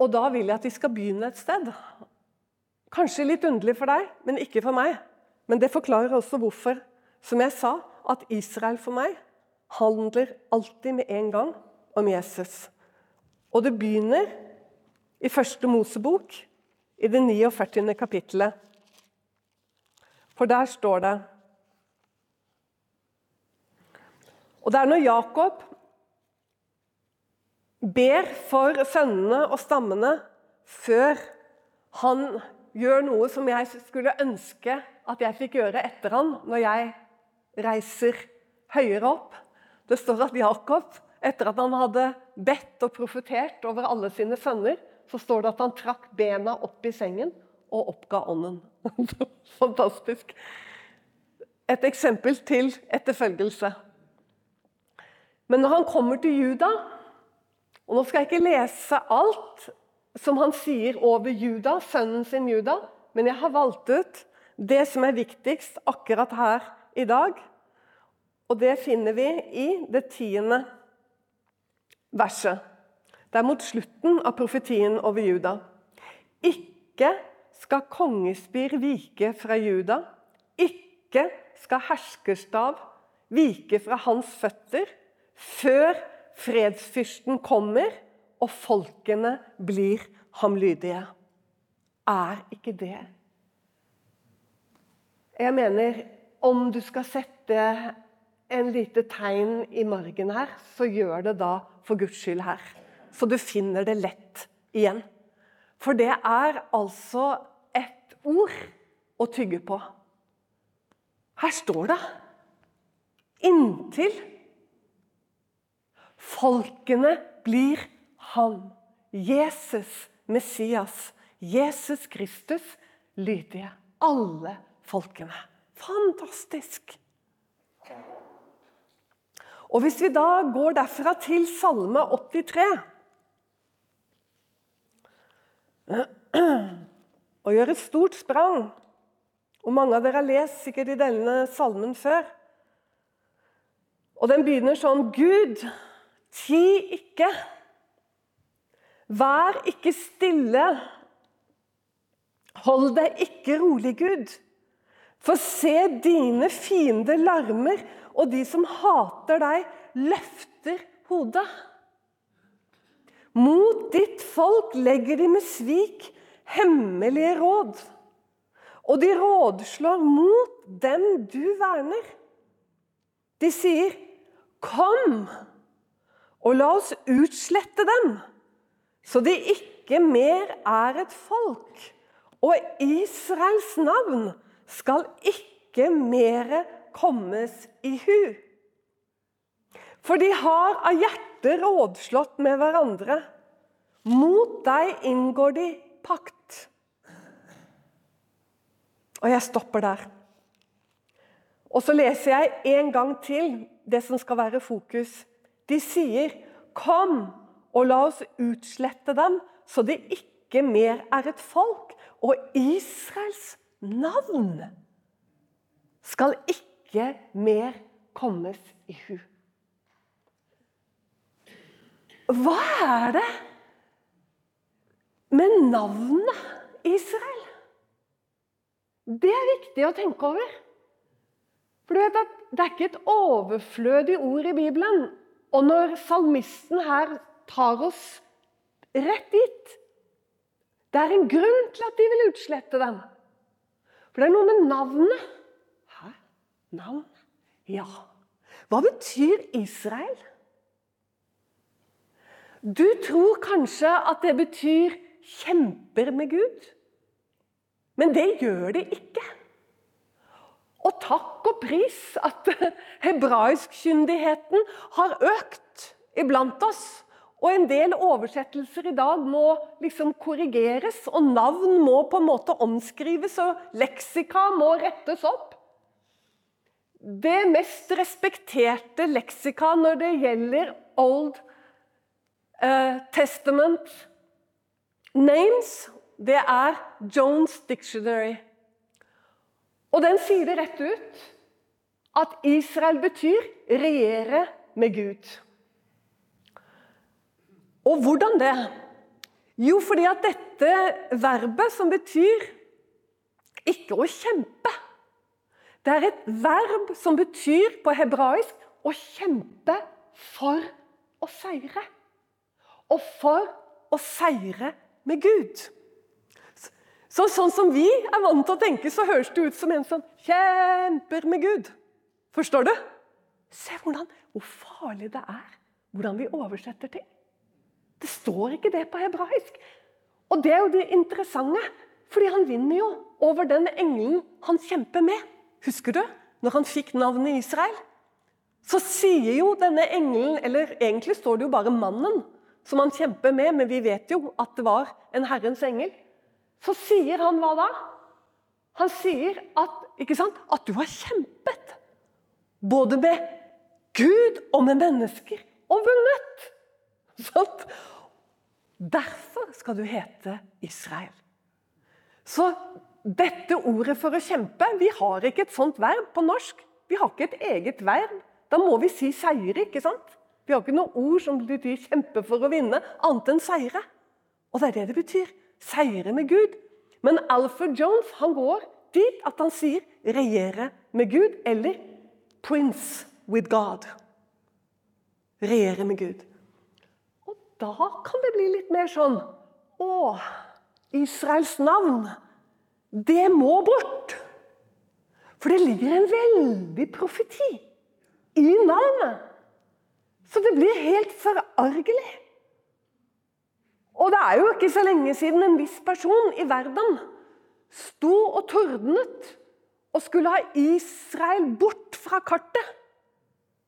Og da vil jeg at vi skal begynne et sted. Kanskje litt underlig for deg, men ikke for meg. Men det forklarer også hvorfor. Som jeg sa, at Israel for meg handler alltid med en gang om Jesus. Og det begynner i første Mosebok, i det 49. kapittelet. For der står det Og det er når Jakob ber for sønnene og stammene før han gjør noe som jeg skulle ønske at jeg fikk gjøre etter han når jeg reiser høyere opp. Det står at Jakob, etter at han hadde bedt og profetert over alle sine sønner, så står det at han trakk bena opp i sengen og oppga ånden. Fantastisk. Et eksempel til etterfølgelse. Men når han kommer til Juda og Nå skal jeg ikke lese alt som han sier over Juda, sønnen sin Juda, men jeg har valgt ut det som er viktigst akkurat her i dag. Og det finner vi i det tiende verset. Det er mot slutten av profetien over Juda. Ikke skal kongespir vike fra Juda. Ikke skal herskerstav vike fra hans føtter før fredsfyrsten kommer og folkene blir ham lydige. Er ikke det Jeg mener, om du skal sette en lite tegn i margen her, så gjør det da for Guds skyld her. Så du finner det lett igjen. For det er altså et ord å tygge på. Her står det 'inntil' Folkene blir han. Jesus, Messias, Jesus Kristus, lydige. Alle folkene. Fantastisk! Og Hvis vi da går derfra til Salme 83 og gjør et stort sprang og Mange av dere har lest sikkert i denne salmen før. Og Den begynner sånn Gud, Ti ikke. Vær ikke stille. Hold deg ikke rolig, Gud. For se, dine fiender larmer, og de som hater deg, løfter hodet. Mot ditt folk legger de med svik hemmelige råd. Og de rådslår mot dem du verner. De sier, 'Kom!' Og la oss utslette dem, så de ikke mer er et folk. Og Israels navn skal ikke mere kommes i hu. For de har av hjertet rådslått med hverandre. Mot deg inngår de pakt. Og jeg stopper der. Og så leser jeg en gang til det som skal være fokus de sier, 'Kom og la oss utslette dem, så det ikke mer er et folk.' Og Israels navn skal ikke mer kommes i hu. Hva er det med navnet Israel? Det er viktig å tenke over. For du vet at Det er ikke et overflødig ord i Bibelen. Og når salmisten her tar oss rett dit Det er en grunn til at de vil utslette dem. For det er noe med navnet. Hæ? Navn? Ja. Hva betyr Israel? Du tror kanskje at det betyr 'kjemper med Gud'. Men det gjør det ikke. Og takk og pris at hebraiskkyndigheten har økt iblant oss. Og en del oversettelser i dag må liksom korrigeres, og navn må på en måte omskrives, og leksika må rettes opp. Det mest respekterte leksika når det gjelder Old uh, Testament names, det er Jones Dictionary. Og den sier det rett ut at Israel betyr 'regjere med Gud'. Og hvordan det? Jo, fordi at dette verbet som betyr ikke å kjempe Det er et verb som betyr på hebraisk å kjempe for å seire. Og for å seire med Gud. Så, sånn som vi er vant til å tenke, så høres det ut som en som kjemper med Gud. Forstår du? Se hvordan, hvor farlig det er hvordan vi oversetter ting. Det står ikke det på hebraisk. Og det er jo det interessante, fordi han vinner jo over den engelen han kjemper med. Husker du når han fikk navnet Israel? Så sier jo denne engelen, eller egentlig står det jo bare mannen, som han kjemper med, men vi vet jo at det var en Herrens engel. Så sier han hva da? Han sier at, ikke sant, at du har kjempet. Både med Gud og med mennesker. Og vunnet! Sant? Derfor skal du hete Israel. Så dette ordet for å kjempe Vi har ikke et sånt verb på norsk. Vi har ikke et eget verb. Da må vi si seire, ikke sant? Vi har ikke noe ord som betyr 'kjempe for å vinne', annet enn seire. Og det er det det betyr seire med Gud. Men Alfred Jones han går dit at han sier 'regjere med Gud' eller 'prince with God'. Regjere med Gud. Og da kan det bli litt mer sånn Å, Israels navn, det må bort. For det ligger en veldig profeti i navnet. Så det blir helt forargelig. Og det er jo ikke så lenge siden en viss person i verden sto og tordnet og skulle ha Israel bort fra kartet.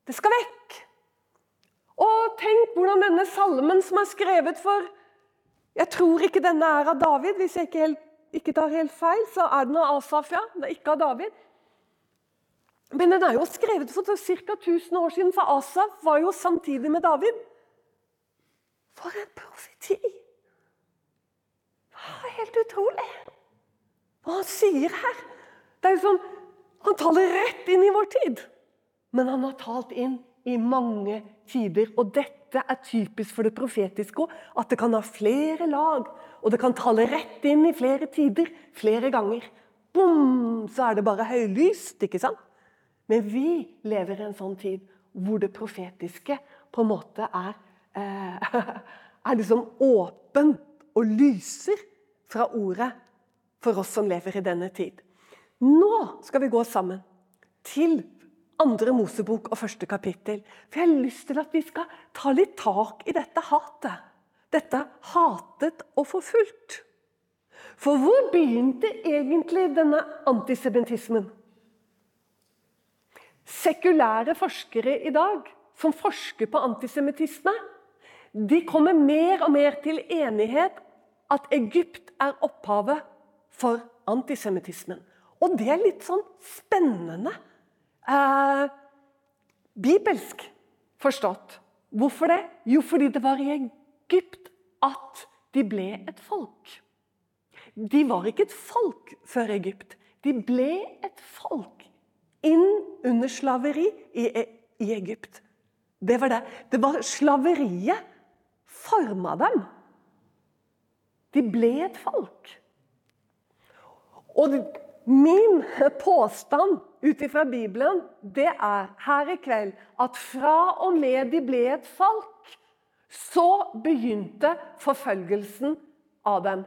Det skal vekk. Og tenk hvordan denne salmen som er skrevet for Jeg tror ikke denne er av David. Hvis jeg ikke, helt, ikke tar helt feil, så er den av Asaf, ja. Det er ikke av David. Men den er jo skrevet for ca. 1000 år siden, for Asaf var jo samtidig med David. For en profeti! Helt utrolig. Hva han sier her. Det er jo sånn, Han taler rett inn i vår tid. Men han har talt inn i mange tider. Og dette er typisk for det profetiske òg. At det kan ha flere lag. Og det kan tale rett inn i flere tider, flere ganger. Bom, så er det bare høylyst, ikke sant? Men vi lever i en sånn tid hvor det profetiske på en måte er, eh, er liksom åpent og lyser fra ordet for oss som lever i denne tid. Nå skal vi gå sammen til andre Mosebok og første kapittel. For jeg har lyst til at vi skal ta litt tak i dette hatet. Dette hatet og forfulgt. For hvor begynte egentlig denne antisemittismen? Sekulære forskere i dag som forsker på antisemittisme, de kommer mer og mer til enighet at Egypt er opphavet for antisemittismen. Og det er litt sånn spennende. Eh, bibelsk forstått. Hvorfor det? Jo, fordi det var i Egypt at de ble et folk. De var ikke et folk før Egypt. De ble et folk inn under slaveri i, i Egypt. Det var det. Det var slaveriet forma dem. De ble et folk. Og min påstand ut ifra Bibelen det er her i kveld at fra og med de ble et folk, så begynte forfølgelsen av dem.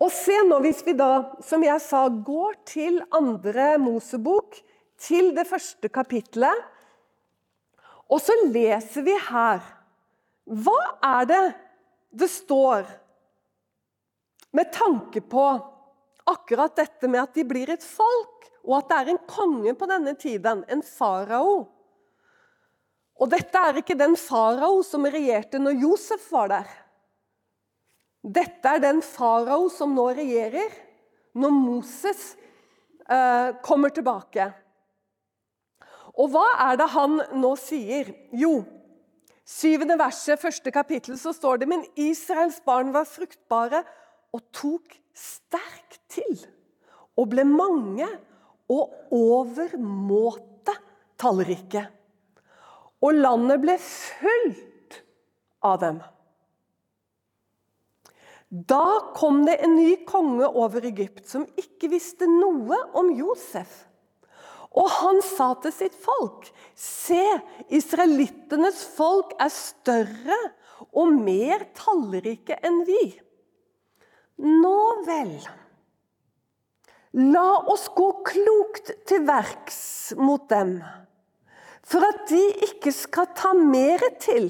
Og se nå, hvis vi da, som jeg sa, går til andre Mosebok, til det første kapitlet, og så leser vi her Hva er det det står med tanke på akkurat dette med at de blir et folk, og at det er en konge på denne tiden, en farao. Og dette er ikke den farao som regjerte når Josef var der. Dette er den farao som nå regjerer når Moses eh, kommer tilbake. Og hva er det han nå sier? Jo, syvende verset, første kapittel, så står det Men Israels barn var fruktbare og tok sterkt til og ble mange og overmåte tallrike. Og landet ble fullt av dem. Da kom det en ny konge over Egypt som ikke visste noe om Josef. Og han sa til sitt folk.: Se, israelittenes folk er større og mer tallrike enn vi. Nå vel. La oss gå klokt til verks mot dem, for at de ikke skal ta mer til,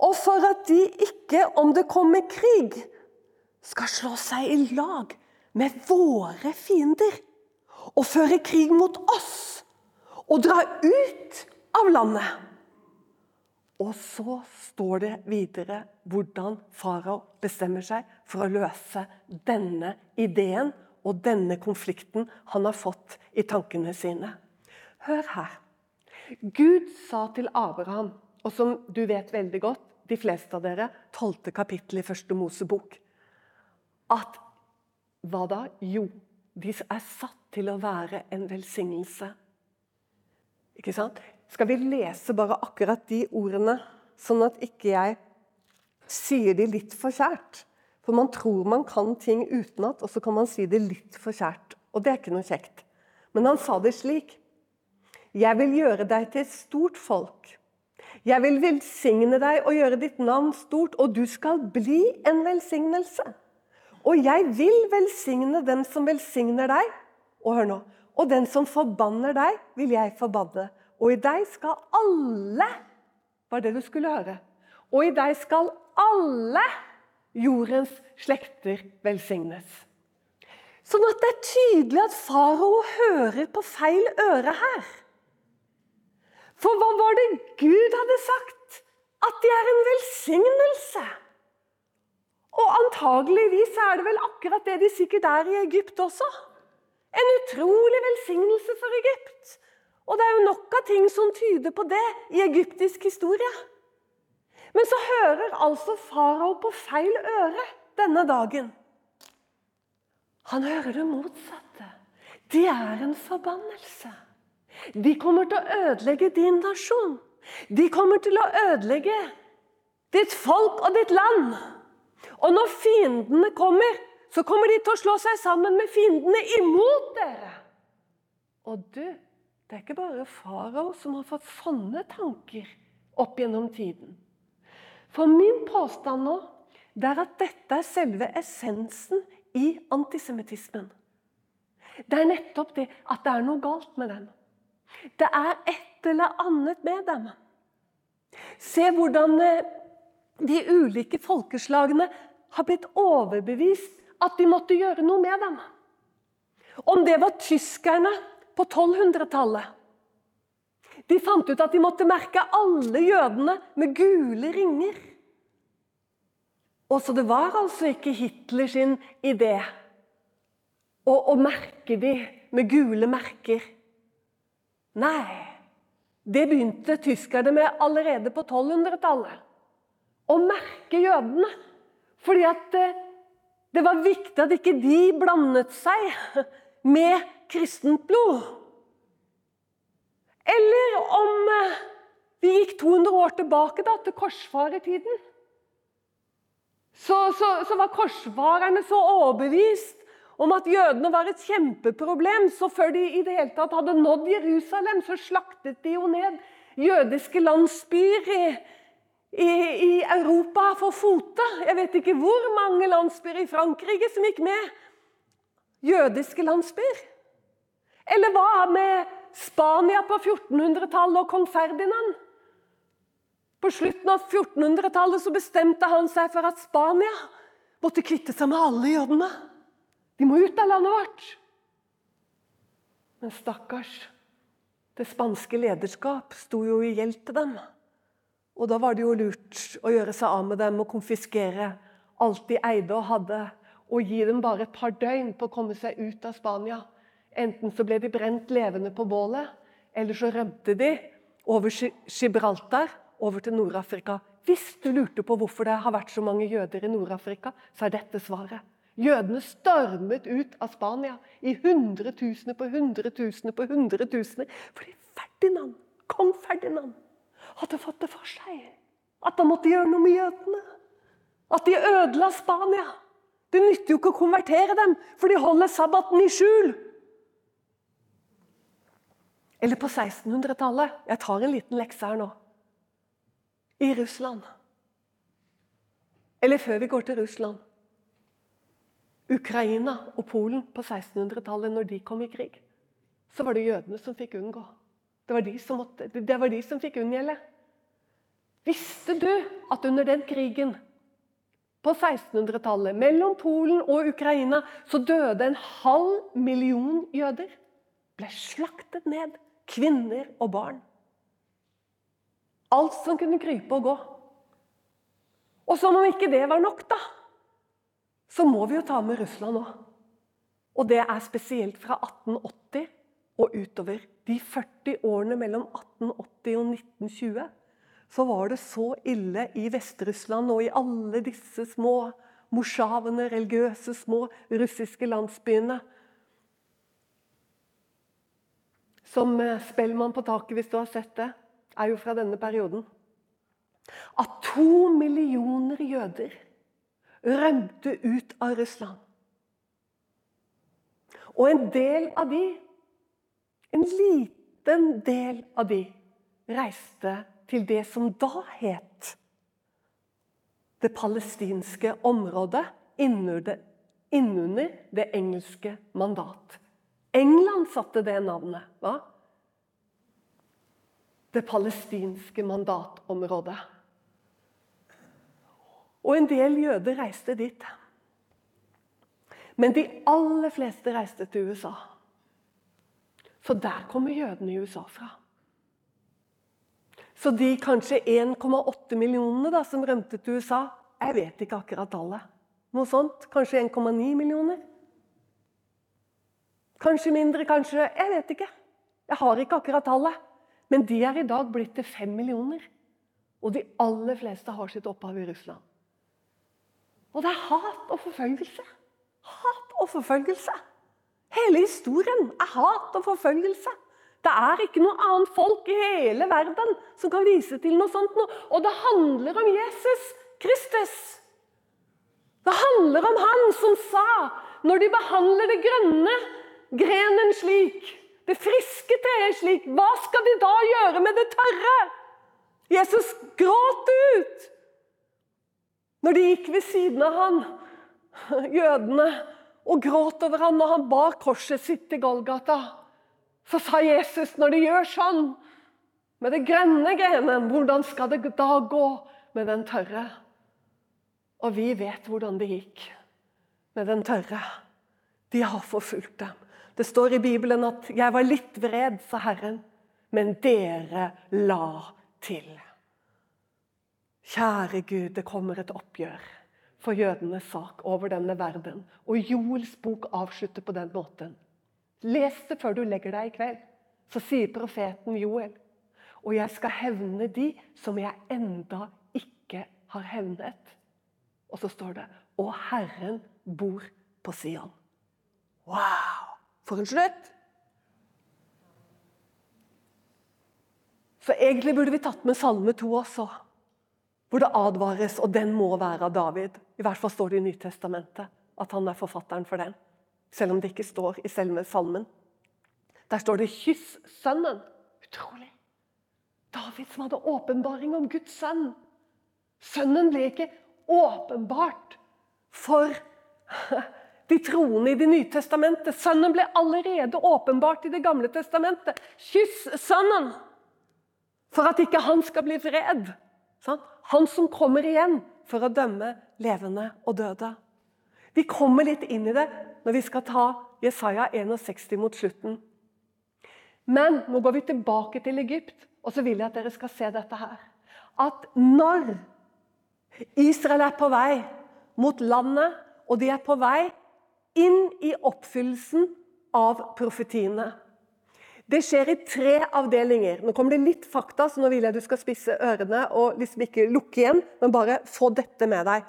og for at de ikke, om det kommer krig, skal slå seg i lag med våre fiender og føre krig mot oss og dra ut av landet. Og så står det videre hvordan farao bestemmer seg for å løse denne ideen og denne konflikten han har fått i tankene sine. Hør her. Gud sa til Abraham, og som du vet veldig godt, de fleste av dere, 12. kapittel i første Mosebok, at hva da? Jo, de er satt til å være en velsignelse. Ikke sant? Skal vi lese bare akkurat de ordene, sånn at ikke jeg sier de litt for kjært? For man tror man kan ting utenat, og så kan man si det litt for kjært. Og det er ikke noe kjekt. Men han sa det slik. Jeg vil gjøre deg til et stort folk. Jeg vil velsigne deg og gjøre ditt navn stort, og du skal bli en velsignelse. Og jeg vil velsigne den som velsigner deg. Og hør nå. Og den som forbanner deg, vil jeg forbanne. Og i deg skal alle var det du skulle høre. Og i deg skal alle jordens slekter velsignes. Sånn at det er tydelig at farao hører på feil øre her. For hva var det Gud hadde sagt? At de er en velsignelse. Og antageligvis er det vel akkurat det de sikkert er i Egypt også. En utrolig velsignelse for Egypt. Og det er jo nok av ting som tyder på det i egyptisk historie. Men så hører altså farao på feil øre denne dagen. Han hører det motsatte. De er en forbannelse. De kommer til å ødelegge din nasjon. De kommer til å ødelegge ditt folk og ditt land. Og når fiendene kommer, så kommer de til å slå seg sammen med fiendene imot dere. Og du, det er ikke bare farao som har fått sånne tanker opp gjennom tiden. For min påstand nå det er at dette er selve essensen i antisemittismen. Det er nettopp det at det er noe galt med dem. Det er et eller annet med dem. Se hvordan eh, de ulike folkeslagene har blitt overbevist at de måtte gjøre noe med dem. Om det var tyskerne på 1200-tallet. De fant ut at de måtte merke alle jødene med gule ringer. Og så det var altså ikke Hitler sin idé å, å merke de med gule merker. Nei, det begynte tyskerne med allerede på 1200-tallet. Å merke jødene. Fordi at eh, det var viktig at ikke de blandet seg med kristent blod. Eller om eh, vi gikk 200 år tilbake da, til korsfaretiden. Så, så, så var korsfarerne så overbevist om at jødene var et kjempeproblem, så før de i det hele tatt hadde nådd Jerusalem, så slaktet de jo ned jødiske landsbyer i, i, i Europa for fote. Jeg vet ikke hvor mange landsbyer i Frankrike som gikk med. Jødiske landsbyer. Eller hva med Spania på 1400-tallet og kong Ferdinand? På slutten av 1400-tallet så bestemte han seg for at Spania måtte kvitte seg med alle jødene. De må ut av landet vårt. Men stakkars, det spanske lederskap sto jo i gjeld til dem. Og da var det jo lurt å gjøre seg av med dem og konfiskere alt de eide og hadde, og gi dem bare et par døgn på å komme seg ut av Spania. Enten så ble de brent levende på bålet, eller så rømte de over Gibraltar, over til Nord-Afrika. Hvis du lurte på hvorfor det har vært så mange jøder i Nord-Afrika, så er dette svaret. Jødene stormet ut av Spania i hundretusener på hundretusener på hundretusener fordi Ferdinand, kong Ferdinand hadde fått det for seg at han måtte gjøre noe med jødene. At de ødela Spania. Det nytter jo ikke å konvertere dem, for de holder sabbaten i skjul. Eller på 1600-tallet. Jeg tar en liten lekse her nå. I Russland. Eller før vi går til Russland. Ukraina og Polen på 1600-tallet, når de kom i krig, så var det jødene som fikk unngå. Det var de som, måtte, det var de som fikk unngjelde. Visste du at under den krigen på 1600-tallet mellom Polen og Ukraina så døde en halv million jøder? Ble slaktet ned. Kvinner og barn. Alt som kunne krype og gå. Og som om ikke det var nok, da, så må vi jo ta med Russland òg. Og det er spesielt fra 1880 og utover. De 40 årene mellom 1880 og 1920 så var det så ille i Vest-Russland og i alle disse små morsjavene, religiøse små russiske landsbyene. Som eh, Spellemann på taket, hvis du har sett det, er jo fra denne perioden. At to millioner jøder rømte ut av Russland. Og en del av de, en liten del av de, reiste til det som da het det palestinske området innunder, det engelske mandat. England satte det navnet. Hva? Det palestinske mandatområdet. Og en del jøder reiste dit. Men de aller fleste reiste til USA. For der kommer jødene i USA fra. Så de kanskje 1,8 millionene da, som rømte til USA Jeg vet ikke akkurat tallet. Noe sånt. Kanskje 1,9 millioner? Kanskje mindre, kanskje Jeg vet ikke. Jeg har ikke akkurat tallet. Men de er i dag blitt til fem millioner. Og de aller fleste har sitt opphav i Russland. Og det er hat og forfølgelse. Hat og forfølgelse. Hele historien er hat og forfølgelse. Det er ikke noe annet folk i hele verden som kan vise til noe sånt. Og det handler om Jesus Kristus. Det handler om han som sa når de behandler det grønne grenen slik, det friske treet slik, hva skal de da gjøre med det tørre? Jesus gråt ut når de gikk ved siden av han, jødene, og gråt over han når han bar korset sitt til Golgata. Så sa Jesus, når de gjør sånn med det grønne grenen, hvordan skal det da gå med den tørre? Og vi vet hvordan det gikk med den tørre. De har forfulgt dem. Det står i Bibelen at 'jeg var litt vred', sa Herren, men dere la til. Kjære Gud, det kommer et oppgjør for jødenes sak over denne verden. Og Joels bok avslutter på den måten. Les det før du legger deg i kveld. Så sier profeten Joel. Og jeg skal hevne de som jeg enda ikke har hevnet. Og så står det Og Herren bor på Sion. Wow! For en slutt! Så egentlig burde vi tatt med Salme 2 også hvor det advares, og den må være av David. I hvert fall står det i Nytestamentet at han er forfatteren for den. Selv om det ikke står i selve salmen. Der står det 'kyss sønnen'. Utrolig! David som hadde åpenbaring om Guds sønn. Sønnen ble ikke åpenbart for de troende i Det nye testamentet. Sønnen ble allerede åpenbart i Det gamle testamentet. Kyss sønnen! For at ikke han skal bli vred. Han som kommer igjen for å dømme levende og døde. Vi kommer litt inn i det når vi skal ta Jesaja 61 mot slutten. Men nå går vi tilbake til Egypt, og så vil jeg at dere skal se dette her. At når Israel er på vei mot landet, og de er på vei inn i oppfyllelsen av profetiene det skjer i tre avdelinger. Nå kommer det litt fakta, så nå vil jeg du skal spisse ørene og liksom ikke lukke igjen, men bare få dette med deg.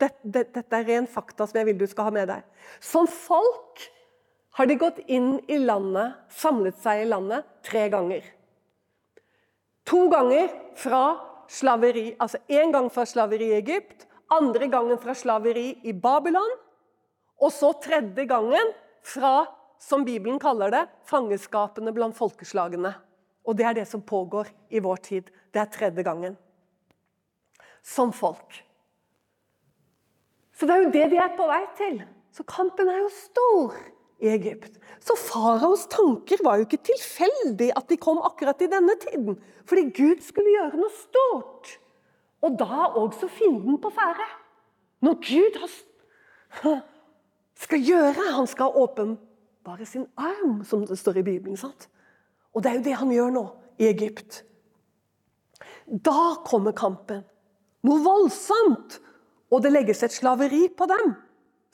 Dette, dette, er ren fakta som jeg vil du skal ha med deg. Som folk har de gått inn i landet, samlet seg i landet, tre ganger. To ganger fra slaveri, altså én gang fra slaveri i Egypt, Andre gangen fra slaveri i Babylon. Og så tredje gangen fra, som Bibelen kaller det, fangeskapene blant folkeslagene. Og det er det som pågår i vår tid. Det er tredje gangen. Som folk. Så det er jo det de er på vei til. Så kampen er jo stor i Egypt. Så faraos tanker var jo ikke tilfeldig at de kom akkurat i denne tiden. Fordi Gud skulle gjøre noe stort. Og da også fienden på ferde. Når Gud skal gjøre Han skal åpenbare sin arm, som det står i Bibelen. sant? Og det er jo det han gjør nå i Egypt. Da kommer kampen. Noe voldsomt. Og det legges et slaveri på dem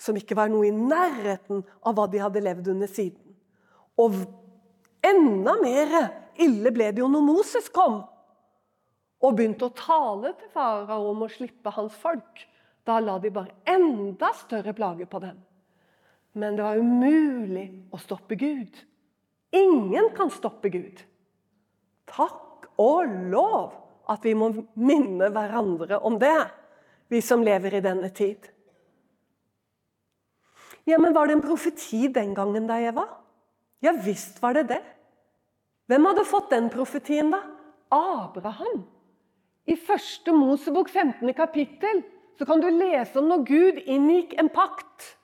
som ikke var noe i nærheten av hva de hadde levd under siden. Og enda mer ille ble det jo når Moses kom og begynte å tale til farao om å slippe hans folk. Da la de bare enda større plager på dem. Men det var umulig å stoppe Gud. Ingen kan stoppe Gud. Takk og lov at vi må minne hverandre om det, vi som lever i denne tid. Ja, men Var det en profeti den gangen da, Eva? Ja visst var det det. Hvem hadde fått den profetien, da? Abraham. I første Mosebok 15. kapittel så kan du lese om når Gud inngikk en pakt.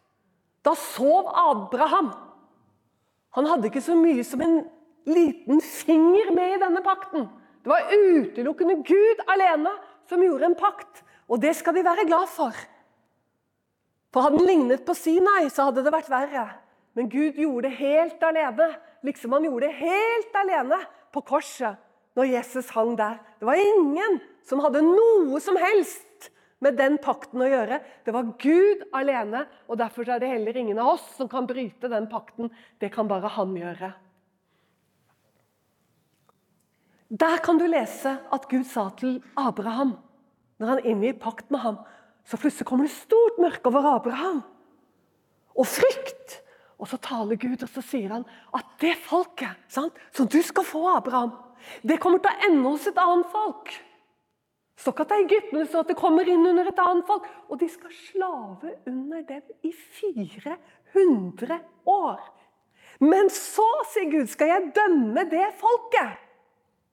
Da sov Abraham. Han hadde ikke så mye som en liten finger med i denne pakten. Det var utelukkende Gud alene som gjorde en pakt, og det skal de være glad for. For hadde den lignet på Sinai, så hadde det vært verre. Men Gud gjorde det helt alene, liksom han gjorde det helt alene på korset når Jesus hang der. Det var ingen som hadde noe som helst med den pakten å gjøre. Det var Gud alene, og derfor er det heller ingen av oss som kan bryte den pakten. Det kan bare han gjøre. Der kan du lese at Gud sa til Abraham, når han inngir pakt med ham så plutselig kommer det stort mørke over Abraham. Og frykt. Og så taler Gud, og så sier han at det folket sant, som du skal få, Abraham, det kommer til å ende hos et annet folk. Så ikke at det er Egypten så at det kommer inn under et annet folk. Og de skal slave under dem i 400 år. Men så, sier Gud, skal jeg dømme det folket.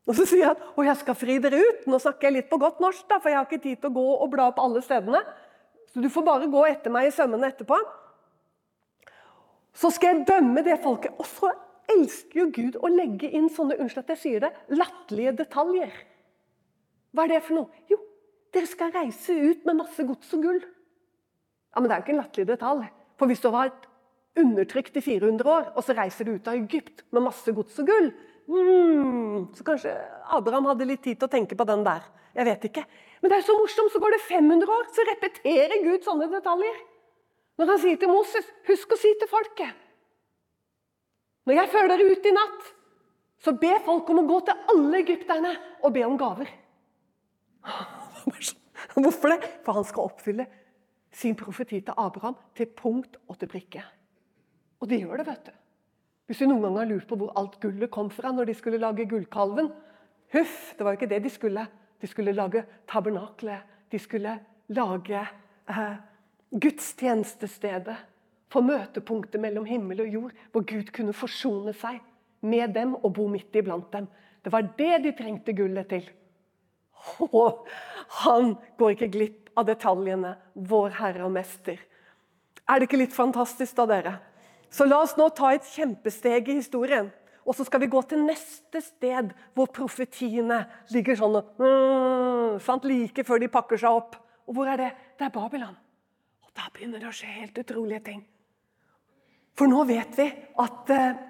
Og så sier han og jeg skal fri dere ut. Nå snakker jeg litt på godt norsk, da, for jeg har ikke tid til å gå og bla opp alle stedene. Så du får bare gå etter meg i sømmene etterpå. Så skal jeg dømme det folket. Og så elsker jo Gud å legge inn sånne unnskyld at jeg sier det, latterlige detaljer. Hva er det for noe? Jo, dere skal reise ut med masse gods og gull. Ja, Men det er jo ikke en latterlig detalj. For hvis du har vært undertrykt i 400 år, og så reiser du ut av Egypt med masse gods og gull, Mm, så kanskje Abraham hadde litt tid til å tenke på den der. Jeg vet ikke. Men det er så morsomt, så går det 500 år, så repeterer Gud sånne detaljer. Når han sier til Moses 'Husk å si til folket' Når jeg fører dere ut i natt, så be folk om å gå til alle egypterne og be om gaver. Hvorfor det? For han skal oppfylle sin profeti til Abraham til punkt og til prikke. Og de gjør det, vet du. Hvis du noen gang har lurt på hvor alt gullet kom fra når de skulle lage gullkalven Huff, det var jo ikke det de skulle. De skulle lage tabernaklet. De skulle lage eh, gudstjenestestedet. For møtepunktet mellom himmel og jord, hvor Gud kunne forsone seg med dem og bo midt iblant dem. Det var det de trengte gullet til. Og han går ikke glipp av detaljene, vår Herre og Mester. Er det ikke litt fantastisk da, dere? Så la oss nå ta et kjempesteg i historien. Og så skal vi gå til neste sted hvor profetiene ligger sånn mm, sant, like før de pakker seg opp. Og hvor er det? Det er Babylon. Og Da begynner det å skje helt utrolige ting. For nå vet vi at eh,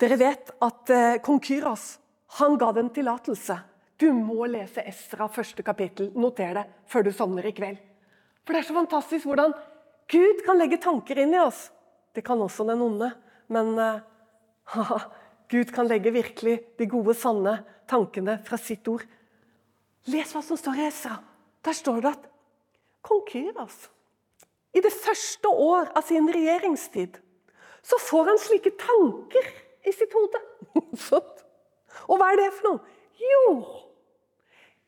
Dere vet at eh, kong Kyros han ga dem tillatelse. Du må lese Esra første kapittel. Noter det før du sovner i kveld. For det er så fantastisk hvordan Gud kan legge tanker inn i oss det kan også den onde. Men uh, Gud kan legge virkelig de gode, sanne tankene fra sitt ord. Les hva som står i Esra. Der står det at kong Kyros i det første år av sin regjeringstid så får han slike tanker i sitt hode. Og hva er det for noe? Jo,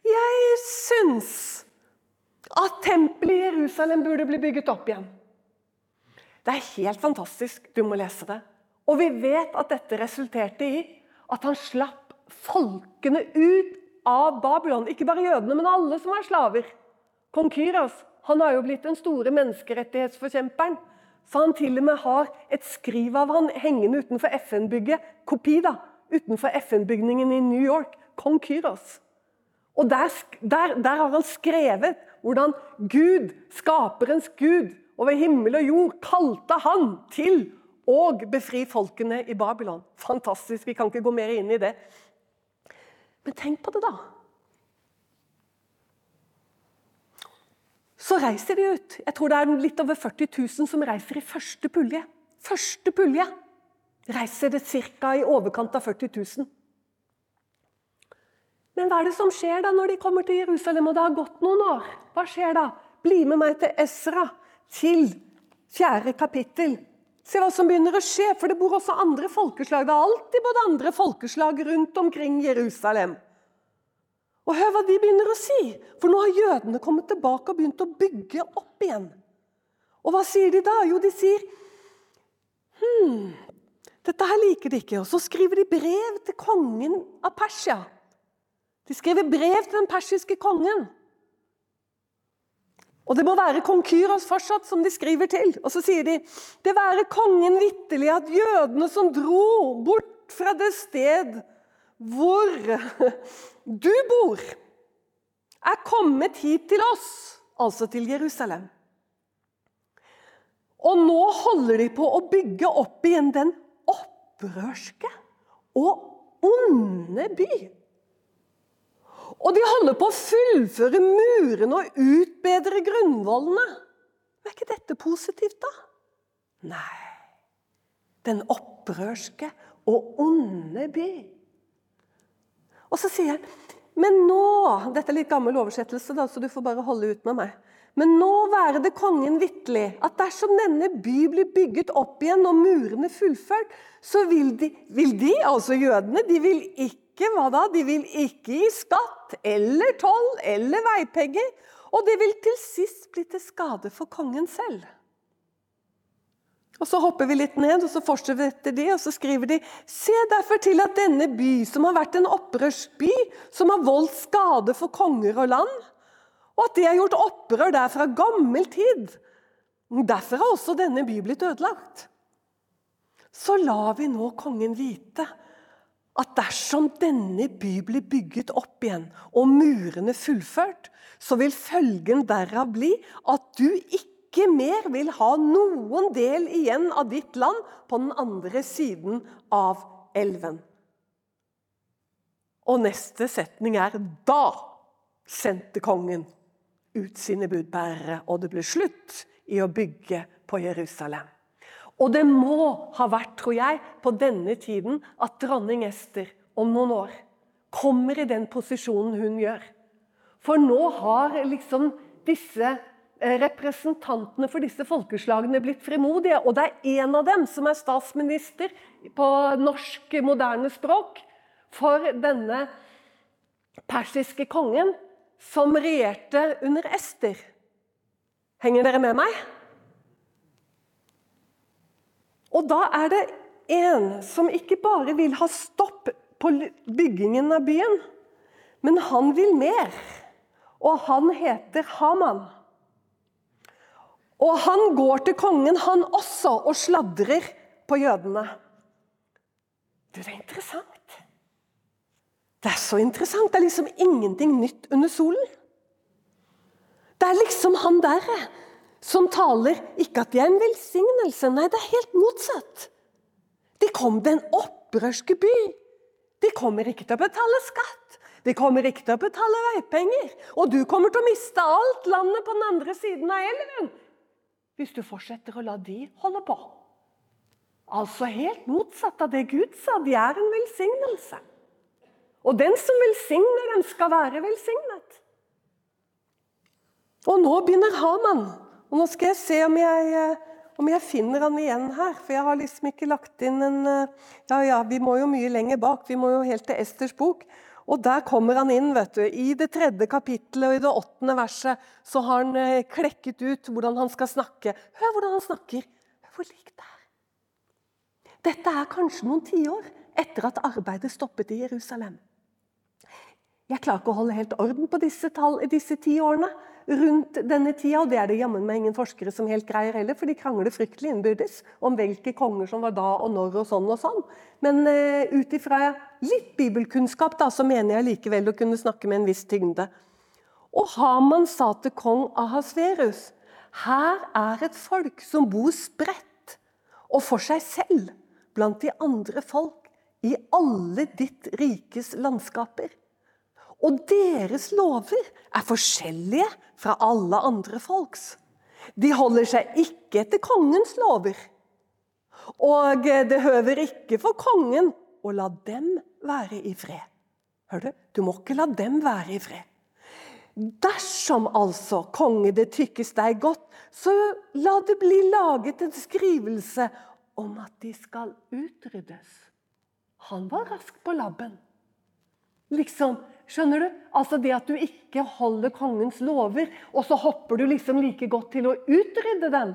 jeg syns at tempelet i Jerusalem burde bli bygget opp igjen. Det er helt fantastisk. Du må lese det. Og vi vet at dette resulterte i at han slapp folkene ut av Babylon. Ikke bare jødene, men alle som er slaver. Kong Kyros han har jo blitt den store menneskerettighetsforkjemperen. Så han til og med har et skriv av han hengende utenfor FN-bygget. Kopi, da. Utenfor FN-bygningen i New York. Kong Kyros. Og der, der, der, har han skrevet hvordan Gud, skaperens Gud over himmel og jord, kalte han til å befri folkene i Babylon. Fantastisk. Vi kan ikke gå mer inn i det. Men tenk på det, da. Så reiser de ut. Jeg tror det er litt over 40 000 som reiser i første pulje. Første pulje reiser det ca. i overkant av 40 000. Men hva er det som skjer da når de kommer til Jerusalem og det har gått noen år? Hva skjer da? Bli med meg til Esra, til fjerde kapittel. Se hva som begynner å skje, for det bor også andre folkeslag. Det er alltid både andre folkeslag rundt omkring Jerusalem. Og hør hva de begynner å si, for nå har jødene kommet tilbake og begynt å bygge opp igjen. Og hva sier de da? Jo, de sier Hm, dette her liker de ikke. Og så skriver de brev til kongen av Persia. De skriver brev til den persiske kongen. Og det må være kong Kyros fortsatt som de skriver til. Og så sier de det være kongen vitterlig at jødene som dro bort fra det sted hvor du bor, er kommet hit til oss, altså til Jerusalem. Og nå holder de på å bygge opp igjen den opprørske og onde by. Og de holder på å fullføre murene og utbedre grunnvollene. Er ikke dette positivt, da? Nei. Den opprørske og onde by. Og så sier han men nå Dette er litt gammel oversettelse, da, så du får bare holde ut med meg. Men nå være det kongen vitterlig at dersom denne by blir bygget opp igjen og murene fullført, så vil de, vil de altså jødene, de vil ikke hva da? De vil ikke gi skatt eller toll eller veipenger. Og det vil til sist bli til skade for kongen selv. Og Så hopper vi litt ned, og så fortsetter de, og så skriver de Se derfor til at denne by, som har vært en opprørsby, som har voldt skade for konger og land, og at de har gjort opprør der fra gammel tid. Derfor har også denne by blitt ødelagt. Så lar vi nå kongen vite at dersom denne by blir bygget opp igjen og murene fullført, så vil følgen derav bli at du ikke mer vil ha noen del igjen av ditt land på den andre siden av elven. Og neste setning er da sendte kongen ut sine budbærere, og det ble slutt i å bygge på Jerusalem. Og det må ha vært, tror jeg, på denne tiden at dronning Ester om noen år kommer i den posisjonen hun gjør. For nå har liksom disse Eh, representantene for disse folkeslagene blitt frimodige. Og det er en av dem som er statsminister på norsk moderne språk for denne persiske kongen som regjerte under Ester. Henger dere med meg? Og da er det en som ikke bare vil ha stopp på byggingen av byen, men han vil mer. Og han heter Haman. Og han går til kongen, han også, og sladrer på jødene. Du, det er interessant. Det er så interessant. Det er liksom ingenting nytt under solen. Det er liksom han der som taler ikke at de er en velsignelse. Nei, det er helt motsatt. De kom til en opprørske by. De kommer ikke til å betale skatt. De kommer ikke til å betale veipenger. Og du kommer til å miste alt landet på den andre siden av elven hvis du fortsetter å la de holde på. Altså helt motsatt av det Gud sa. De er en velsignelse. Og den som velsigner dem, skal være velsignet. Og nå begynner Haman. Og nå skal jeg se om jeg, eh, om jeg finner han igjen her. For jeg har liksom ikke lagt inn en eh, Ja, ja, vi må jo mye lenger bak. Vi må jo helt til Esters bok. Og der kommer han inn. vet du. I det tredje kapittelet og i det åttende verset så har han eh, klekket ut hvordan han skal snakke. Hør hvordan han snakker. Hvor likt det er. Dette er kanskje noen tiår etter at arbeidet stoppet i Jerusalem. Jeg klarer ikke å holde helt orden på disse, tall, disse ti årene rundt denne tida, og det er det jammen meg ingen forskere som helt greier heller, for de krangler fryktelig innbyrdes om hvilke konger som var da og når og sånn og sånn. Men eh, ut ifra litt bibelkunnskap da, så mener jeg likevel å kunne snakke med en viss tyngde. Og Haman sa til kong Ahasverus her er et folk som bor spredt og for seg selv blant de andre folk i alle ditt rikes landskaper. Og deres lover er forskjellige fra alle andre folks. De holder seg ikke etter kongens lover. Og det høver ikke for kongen å la dem være i fred. Hør du? Du må ikke la dem være i fred. Dersom altså, konge, det tykkes deg godt, så la det bli laget en skrivelse om at de skal utryddes. Han var rask på labben. Liksom, skjønner du? Altså Det at du ikke holder kongens lover, og så hopper du liksom like godt til å utrydde dem.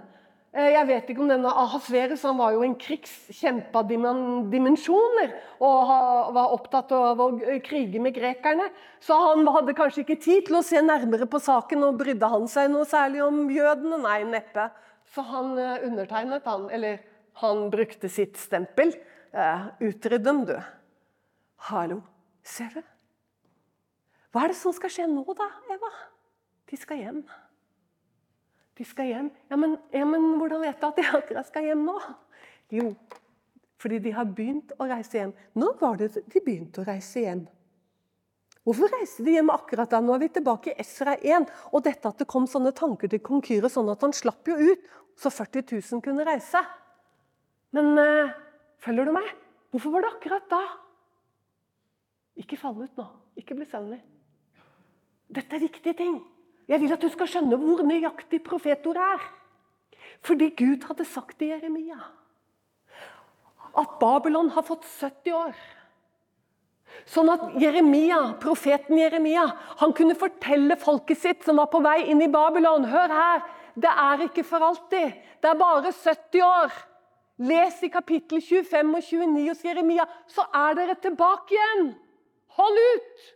Eh, jeg vet ikke om denne Ahasverus han var jo en krigskjempe av dimensjoner og var opptatt av å krige med grekerne. Så han hadde kanskje ikke tid til å se nærmere på saken. og Brydde han seg noe særlig om jødene? Nei, neppe. Så han eh, undertegnet, han. Eller han brukte sitt stempel. Eh, Utrydd dem, du. Hallo. Ser du? Hva er det som skal skje nå, da, Eva? De skal hjem. De skal hjem. Ja men, ja, men hvordan vet du at de akkurat skal hjem nå? Jo, fordi de har begynt å reise hjem. Når var det de begynte å reise hjem? Hvorfor reiste de hjem akkurat da? Nå er vi tilbake i Esra 1. Og dette at det kom sånne tanker til kong Kyre, sånn at han slapp jo ut, så 40 000 kunne reise. Men øh, følger du meg? Hvorfor var det akkurat da? Ikke fall ut nå. Ikke bli søvnig. Dette er viktige ting. Jeg vil at du skal skjønne hvor nøyaktig profetordet er. Fordi Gud hadde sagt til Jeremia at Babylon har fått 70 år. Sånn at Jeremia, profeten Jeremia han kunne fortelle folket sitt som var på vei inn i Babylon Hør her, det er ikke for alltid. Det er bare 70 år. Les i kapittel 25 og 29 hos Jeremia, så er dere tilbake igjen. Hold ut!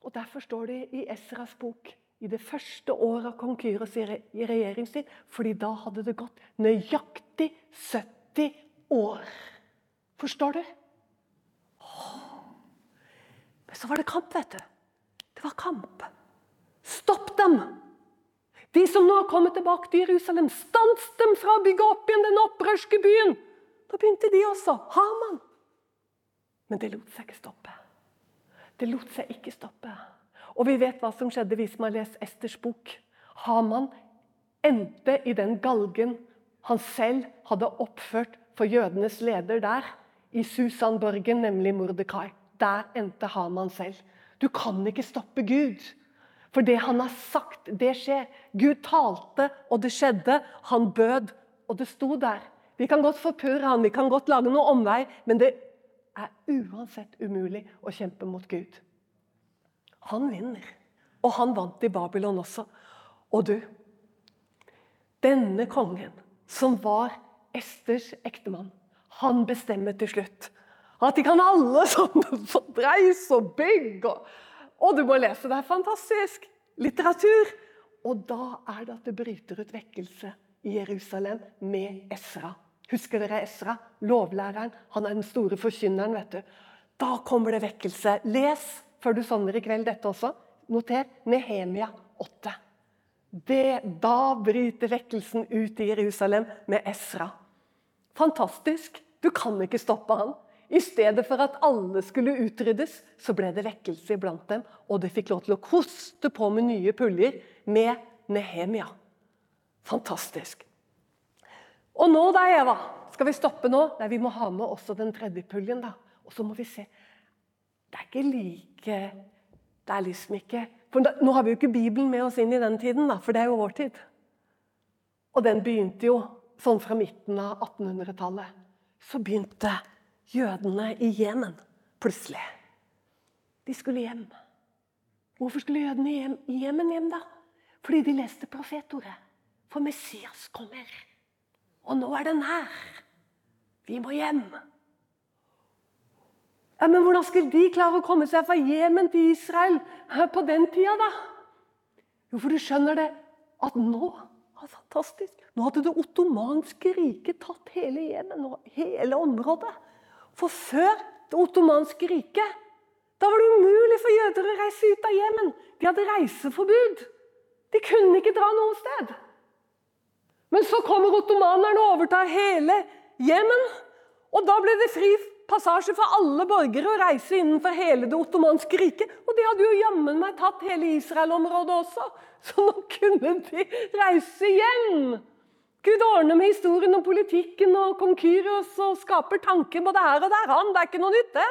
Og Derfor står det i Esras bok i det første året av kong Kyros regjeringstid, fordi da hadde det gått nøyaktig 70 år. Forstår du? Men så var det kamp, vet du. Det var kamp. Stopp dem! De som nå har kommet tilbake til Jerusalem, stans dem fra å bygge opp igjen den opprørske byen! Da begynte de også. Haman. Men det lot seg ikke stoppe. Det lot seg ikke stoppe. Og vi vet hva som skjedde hvis man lest Esters bok. Haman endte i den galgen han selv hadde oppført for jødenes leder der, i Susanborgen, nemlig Mordekai. Der endte Haman selv. Du kan ikke stoppe Gud. For det han har sagt, det skjer. Gud talte, og det skjedde. Han bød, og det sto der. Vi kan godt forpurre han, vi kan godt lage noe omvei, men det er uansett umulig å kjempe mot Gud. Han vinner. Og han vant i Babylon også. Og du Denne kongen, som var Esters ektemann, han bestemmer til slutt at de kan alle sånne fordreis og bygg. Og, og du må lese, det er fantastisk! Litteratur. Og da er det at det bryter ut vekkelse i Jerusalem med Esra. Husker dere Esra? Lovlæreren. Han er den store forkynneren. vet du. Da kommer det vekkelse. Les før du sovner i kveld dette også. Noter Nehemia 8. Det, da bryter vekkelsen ut i Jerusalem med Esra. Fantastisk. Du kan ikke stoppe han. I stedet for at alle skulle utryddes, så ble det vekkelse iblant dem. Og det fikk lov til å koste på med nye puljer med Nehemia. Fantastisk. Og nå da, Eva, skal vi stoppe nå? Nei, vi må ha med også den tredje puljen. da. Og så må vi se. Det er ikke like Det er liksom ikke For da, Nå har vi jo ikke Bibelen med oss inn i den tiden, da, for det er jo vår tid. Og den begynte jo sånn fra midten av 1800-tallet. Så begynte jødene i Jemen plutselig De skulle hjem. Hvorfor skulle jødene i Jemen hjem da? Fordi de leste profetordet. For Messias kommer. Og nå er den her. Vi må hjem. Ja, Men hvordan skulle de klare å komme seg fra Jemen til Israel på den tida, da? Jo, for du skjønner det at nå Fantastisk. Nå hadde det ottomanske riket tatt hele Jemen, hele området. For før det ottomanske riket da var det umulig for jøder å reise ut av Jemen. De hadde reiseforbud. De kunne ikke dra noe sted. Men så kommer ottomanerne og overtar hele Jemen. Og da ble det fri passasje for alle borgere å reise innenfor hele det ottomanske riket. Og de hadde jo jammen meg tatt hele Israel-området også. Så nå kunne de reise igjen. Gud ordner med historien og politikken og kong Kyrios og skaper tanker både her og der. Han, Det er ikke noe nytt, det.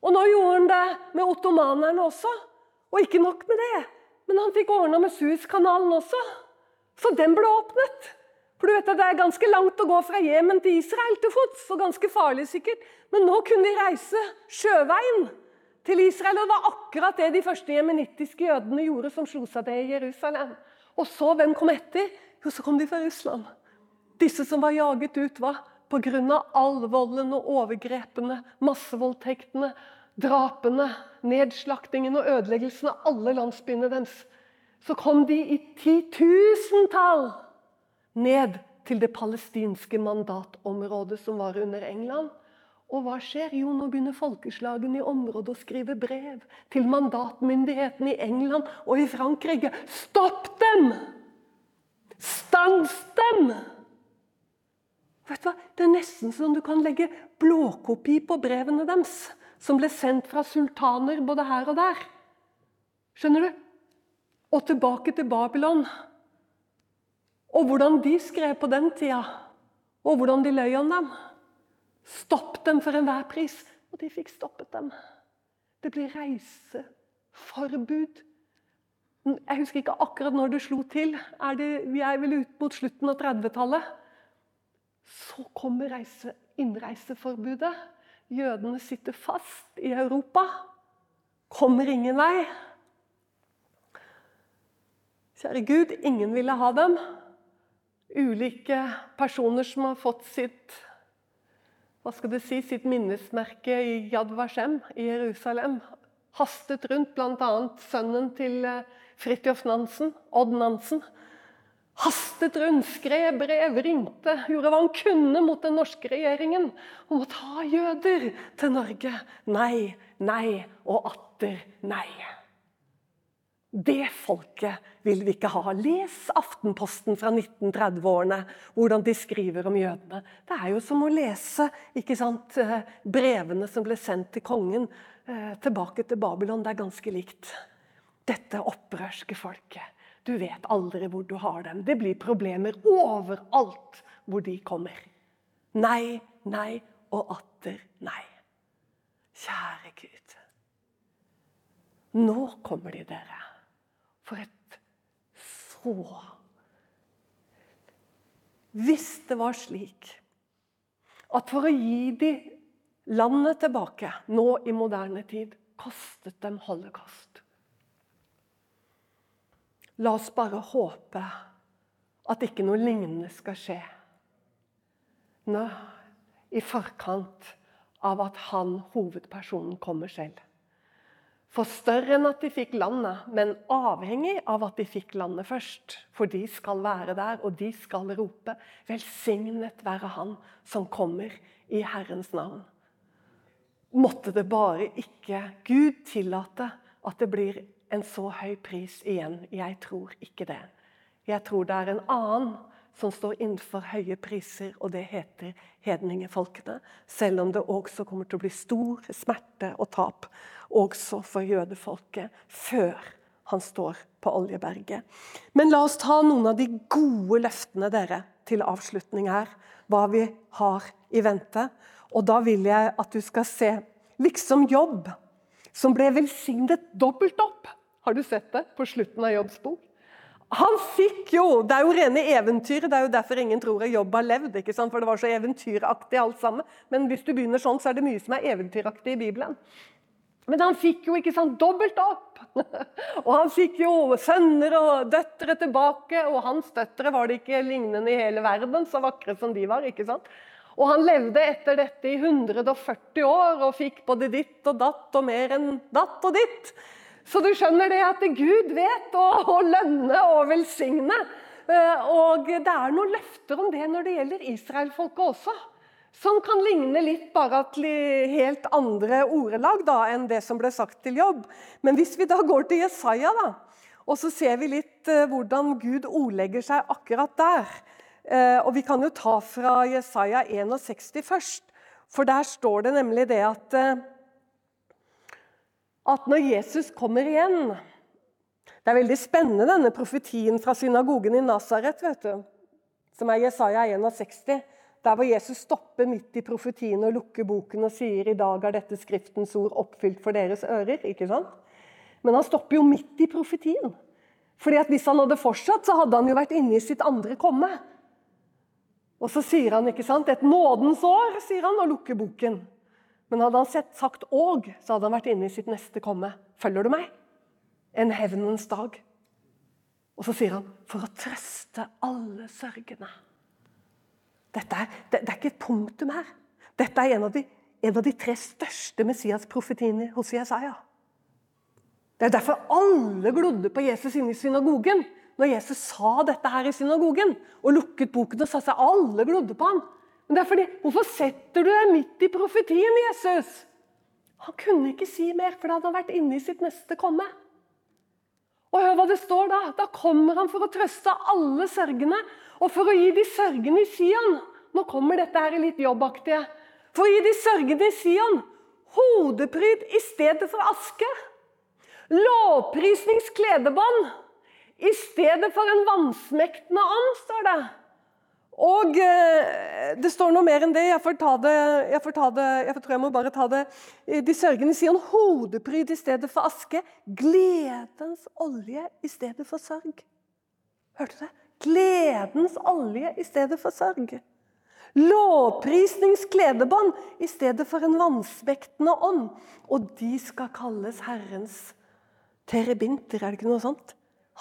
Og nå gjorde han det med ottomanerne også. Og ikke nok med det, men han fikk ordna med Suezkanalen også. Så den ble åpnet. For du vet at Det er ganske langt å gå fra Jemen til Israel til fots. og ganske farlig sikkert. Men nå kunne de reise sjøveien til Israel. Og det var akkurat det de første jemenittiske jødene gjorde, som slo seg til i Jerusalem. Og så, hvem kom etter? Jo, så kom de fra Russland. Disse som var jaget ut, var pga. all volden og overgrepene, massevoldtektene, drapene, nedslaktingen og ødeleggelsen av alle landsbyene deres. Så kom de i titusentall ned til det palestinske mandatområdet som var under England. Og hva skjer? Jo, nå begynner folkeslagene i området å skrive brev til mandatmyndighetene i England og i Frankrike. Stopp dem! Stans dem! Vet du hva? Det er nesten som du kan legge blåkopi på brevene deres, som ble sendt fra sultaner både her og der. Skjønner du? Og tilbake til Babylon. Og hvordan de skrev på den tida, og hvordan de løy om dem. Stopp dem for enhver pris. Og de fikk stoppet dem. Det blir reiseforbud. Jeg husker ikke akkurat når det slo til. Er det, vi er vel ut mot slutten av 30-tallet. Så kommer reise, innreiseforbudet. Jødene sitter fast i Europa. Kommer ingen vei. Kjære Gud, ingen ville ha dem. Ulike personer som har fått sitt hva skal du si, sitt minnesmerke i Yad Vashem i Jerusalem. Hastet rundt, bl.a. sønnen til eh, Fridtjof Nansen, Odd Nansen. Hastet rundt, skrev brev, ringte, gjorde hva han kunne mot den norske regjeringen om å ta jøder til Norge. Nei, nei og atter nei. Det folket vil vi ikke ha. Les Aftenposten fra 1930-årene, hvordan de skriver om jødene. Det er jo som å lese sant, eh, brevene som ble sendt til kongen eh, tilbake til Babylon. Det er ganske likt. Dette opprørske folket. Du vet aldri hvor du har dem. Det blir problemer overalt hvor de kommer. Nei, nei og atter nei. Kjære Gud. Nå kommer de, dere. For et frå! Hvis det var slik at for å gi de landet tilbake nå i moderne tid, kostet dem holocaust La oss bare håpe at ikke noe lignende skal skje nå, i forkant av at han, hovedpersonen, kommer selv. For større enn at de fikk landet, men avhengig av at de fikk landet først. For de skal være der, og de skal rope 'Velsignet være Han som kommer i Herrens navn'. Måtte det bare ikke Gud tillate at det blir en så høy pris igjen. Jeg tror ikke det. Jeg tror det er en annen som står innenfor høye priser, og det heter hedningefolkene. Selv om det også kommer til å bli stor smerte og tap også for jødefolket før han står på Oljeberget. Men la oss ta noen av de gode løftene dere til avslutning her. Hva vi har i vente. Og da vil jeg at du skal se liksom jobb, som ble velsignet dobbelt opp. Har du sett det på slutten av Jobbs bok? Han fikk jo Det er jo rene eventyret. Det er jo derfor ingen tror at Jobb har levd. ikke sant? For det var så eventyraktig alt sammen. Men hvis du begynner sånn, så er det mye som er eventyraktig i Bibelen. Men han fikk jo ikke sant, dobbelt opp. og han fikk jo sønner og døtre tilbake, og hans døtre var det ikke lignende i hele verden, så vakre som de var. ikke sant? Og han levde etter dette i 140 år og fikk både ditt og datt og mer enn datt og ditt. Så du skjønner det at Gud vet å, å lønne og velsigne. Eh, og det er noen løfter om det når det gjelder israelfolket også. Som kan ligne litt bare til helt andre ordelag da, enn det som ble sagt til jobb. Men hvis vi da går til Jesaja, da, og så ser vi litt uh, hvordan Gud ordlegger seg akkurat der. Uh, og Vi kan jo ta fra Jesaja 61 først. For der står det nemlig det at, at når Jesus kommer igjen Det er veldig spennende, denne profetien fra synagogen i Nasaret, som er Jesaja 61. Der hvor Jesus stopper midt i profetien og lukker boken og sier i dag er dette Skriftens ord oppfylt for deres ører. ikke sant? Men han stopper jo midt i profetien. Fordi at Hvis han hadde fortsatt, så hadde han jo vært inne i sitt andre komme. Og så sier han ikke sant, et nådens år, sier han, og lukker boken. Men hadde han sett, sagt 'og', så hadde han vært inne i sitt neste komme. Følger du meg? En hevnens dag. Og så sier han 'for å trøste alle sørgende'. Dette er, det, det, er ikke et punktum her. Dette er en av de, en av de tre største Messias-profetiene hos Jesaja. Det er derfor alle glodde på Jesus inne i synagogen når Jesus sa dette her i synagogen og lukket boken og sa seg alle glodde på ham. Men det er fordi, Hvorfor setter du deg midt i profetien, Jesus? Han kunne ikke si mer, for da hadde han vært inne i sitt neste komme. Og hør hva det står da. Da kommer han for å trøste alle sørgende og for å gi de sørgende i Sion Nå kommer dette her litt jobbaktige. For å gi de sørgende i Sion hodepryd i stedet for aske. Lovprisningskledebånd i stedet for en vansmektende ånd, står det. Og eh, det står noe mer enn det. Jeg får ta det, jeg, får ta det, jeg tror jeg må bare ta det. De sørgende sier en hodepryd i stedet for aske. Gledens olje i stedet for sørg. Hørte du det? Gledens olje i stedet for sørg. Lovprisningskledebånd i stedet for en vansmektende ånd. Og de skal kalles Herrens terebinter, er det ikke noe sånt?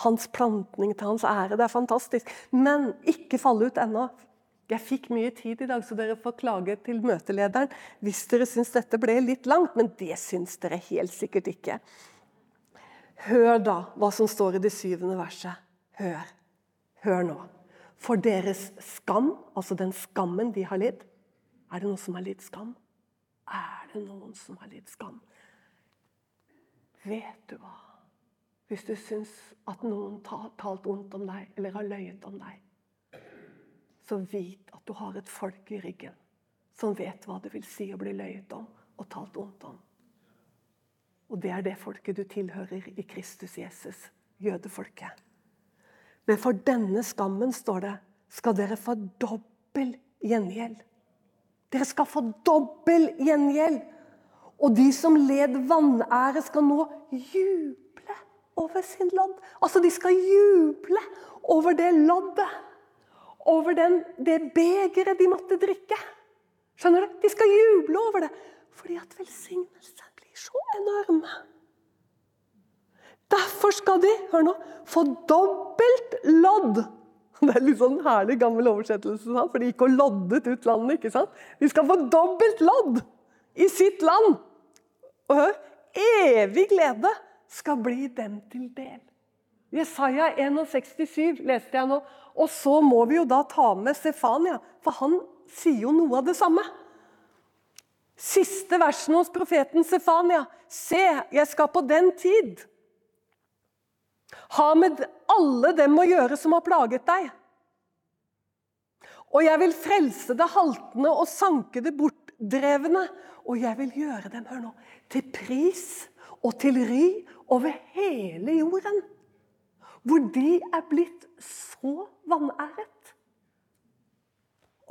Hans plantning til hans ære. Det er fantastisk. Men ikke falle ut ennå. Jeg fikk mye tid i dag, så dere får klage til møtelederen hvis dere syns dette ble litt langt, men det syns dere helt sikkert ikke. Hør da hva som står i det syvende verset. Hør. Hør nå. For deres skam, altså den skammen de har lidd Er det noen som har lidd skam? Er det noen som har lidd skam? Vet du hva? Hvis du syns at noen har talt vondt om deg eller har løyet om deg, så vit at du har et folk i ryggen som vet hva det vil si å bli løyet om og talt vondt om. Og det er det folket du tilhører i Kristus Jesus, jødefolket. Men for denne skammen, står det, skal dere få dobbel gjengjeld. Dere skal få dobbel gjengjeld. Og de som led vanære, skal nå juble over sin lodd. Altså, de skal juble over det loddet. Over den, det begeret de måtte drikke. Skjønner du? De skal juble over det. Fordi at velsignelsen blir så enorm. Derfor skal de hør nå, få dobbelt lodd. Det er litt sånn herlig gammel oversettelse, for de gikk og loddet ut landet. ikke sant? De skal få dobbelt lodd i sitt land. Og hør evig glede skal bli dem til del. Jesaja 61,7 leste jeg nå. Og så må vi jo da ta med Stefania, for han sier jo noe av det samme. Siste versen hos profeten Stefania. Se, jeg skal på den tid ha med alle dem å gjøre som har plaget deg. Og jeg vil frelse det haltende og sanke det bortdrevne. Og jeg vil gjøre dem hør nå, til pris og til ry over hele jorden. Hvor de er blitt så vanæret.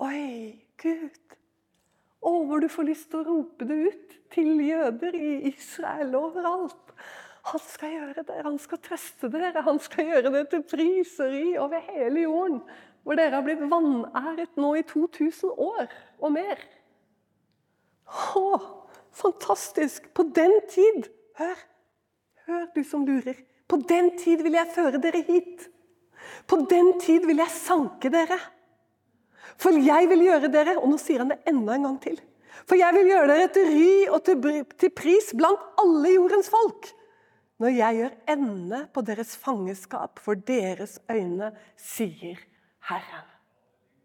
Oi, Gud. Å, hvor du får lyst til å rope det ut til jøder i Israel overalt. Han skal gjøre det, han skal trøste dere, han skal gjøre det til pris og ri over hele jorden. Hvor dere har blitt vanæret nå i 2000 år og mer. Å, Fantastisk! På den tid Hør, hør du som lurer. På den tid vil jeg føre dere hit. På den tid vil jeg sanke dere. For jeg vil gjøre dere Og nå sier han det enda en gang til. For jeg vil gjøre dere til ry og til pris blant alle jordens folk. Når jeg gjør ende på deres fangenskap for deres øyne, sier Herren.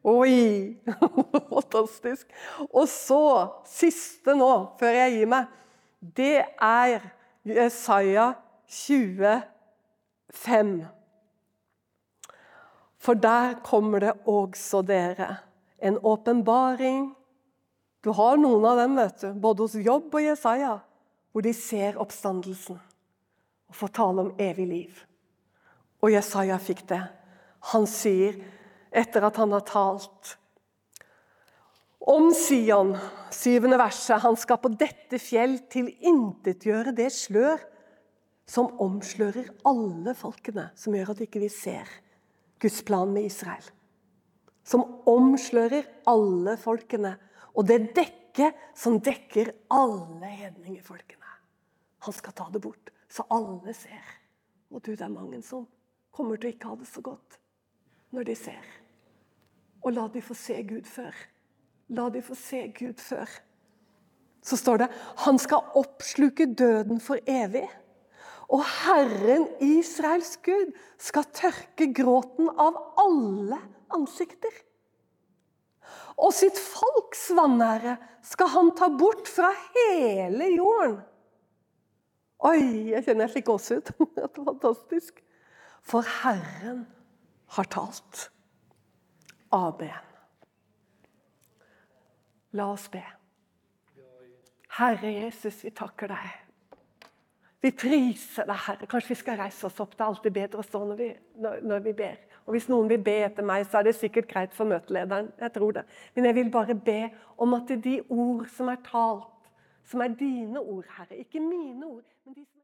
Oi! Fantastisk. Og så, siste nå, før jeg gir meg, det er Jesaja 25. For der kommer det også dere en åpenbaring. Du har noen av dem, vet du, både hos Jobb og Jesaja, hvor de ser oppstandelsen og får tale om evig liv. Og Jesaja fikk det. Han sier, etter at han har talt om Sion, syvende verset, han skal på dette fjell tilintetgjøre det slør som omslører alle folkene, som gjør at ikke vi ser Guds plan med Israel. Som omslører alle folkene. Og det dekket som dekker alle hedningefolkene. Han skal ta det bort, så alle ser. Og du, det er mange som kommer til å ikke ha det så godt når de ser. Og la de få se Gud før. La de få se Gud før. Så står det han skal oppsluke døden for evig. Og Herren Israels Gud skal tørke gråten av alle ansikter. Og sitt folks vanære skal han ta bort fra hele jorden. Oi, jeg kjenner jeg fikk gåsehud. Det er fantastisk. For Herren har talt. Amen. La oss be. Herre Jesus, vi takker deg vi priser deg, Herre. Kanskje vi skal reise oss opp. Det er alltid bedre å stå når vi, når, når vi ber. Og Hvis noen vil be etter meg, så er det sikkert greit for møtelederen. jeg tror det. Men jeg vil bare be om at de ord som er talt, som er dine ord, Herre, ikke mine ord men de som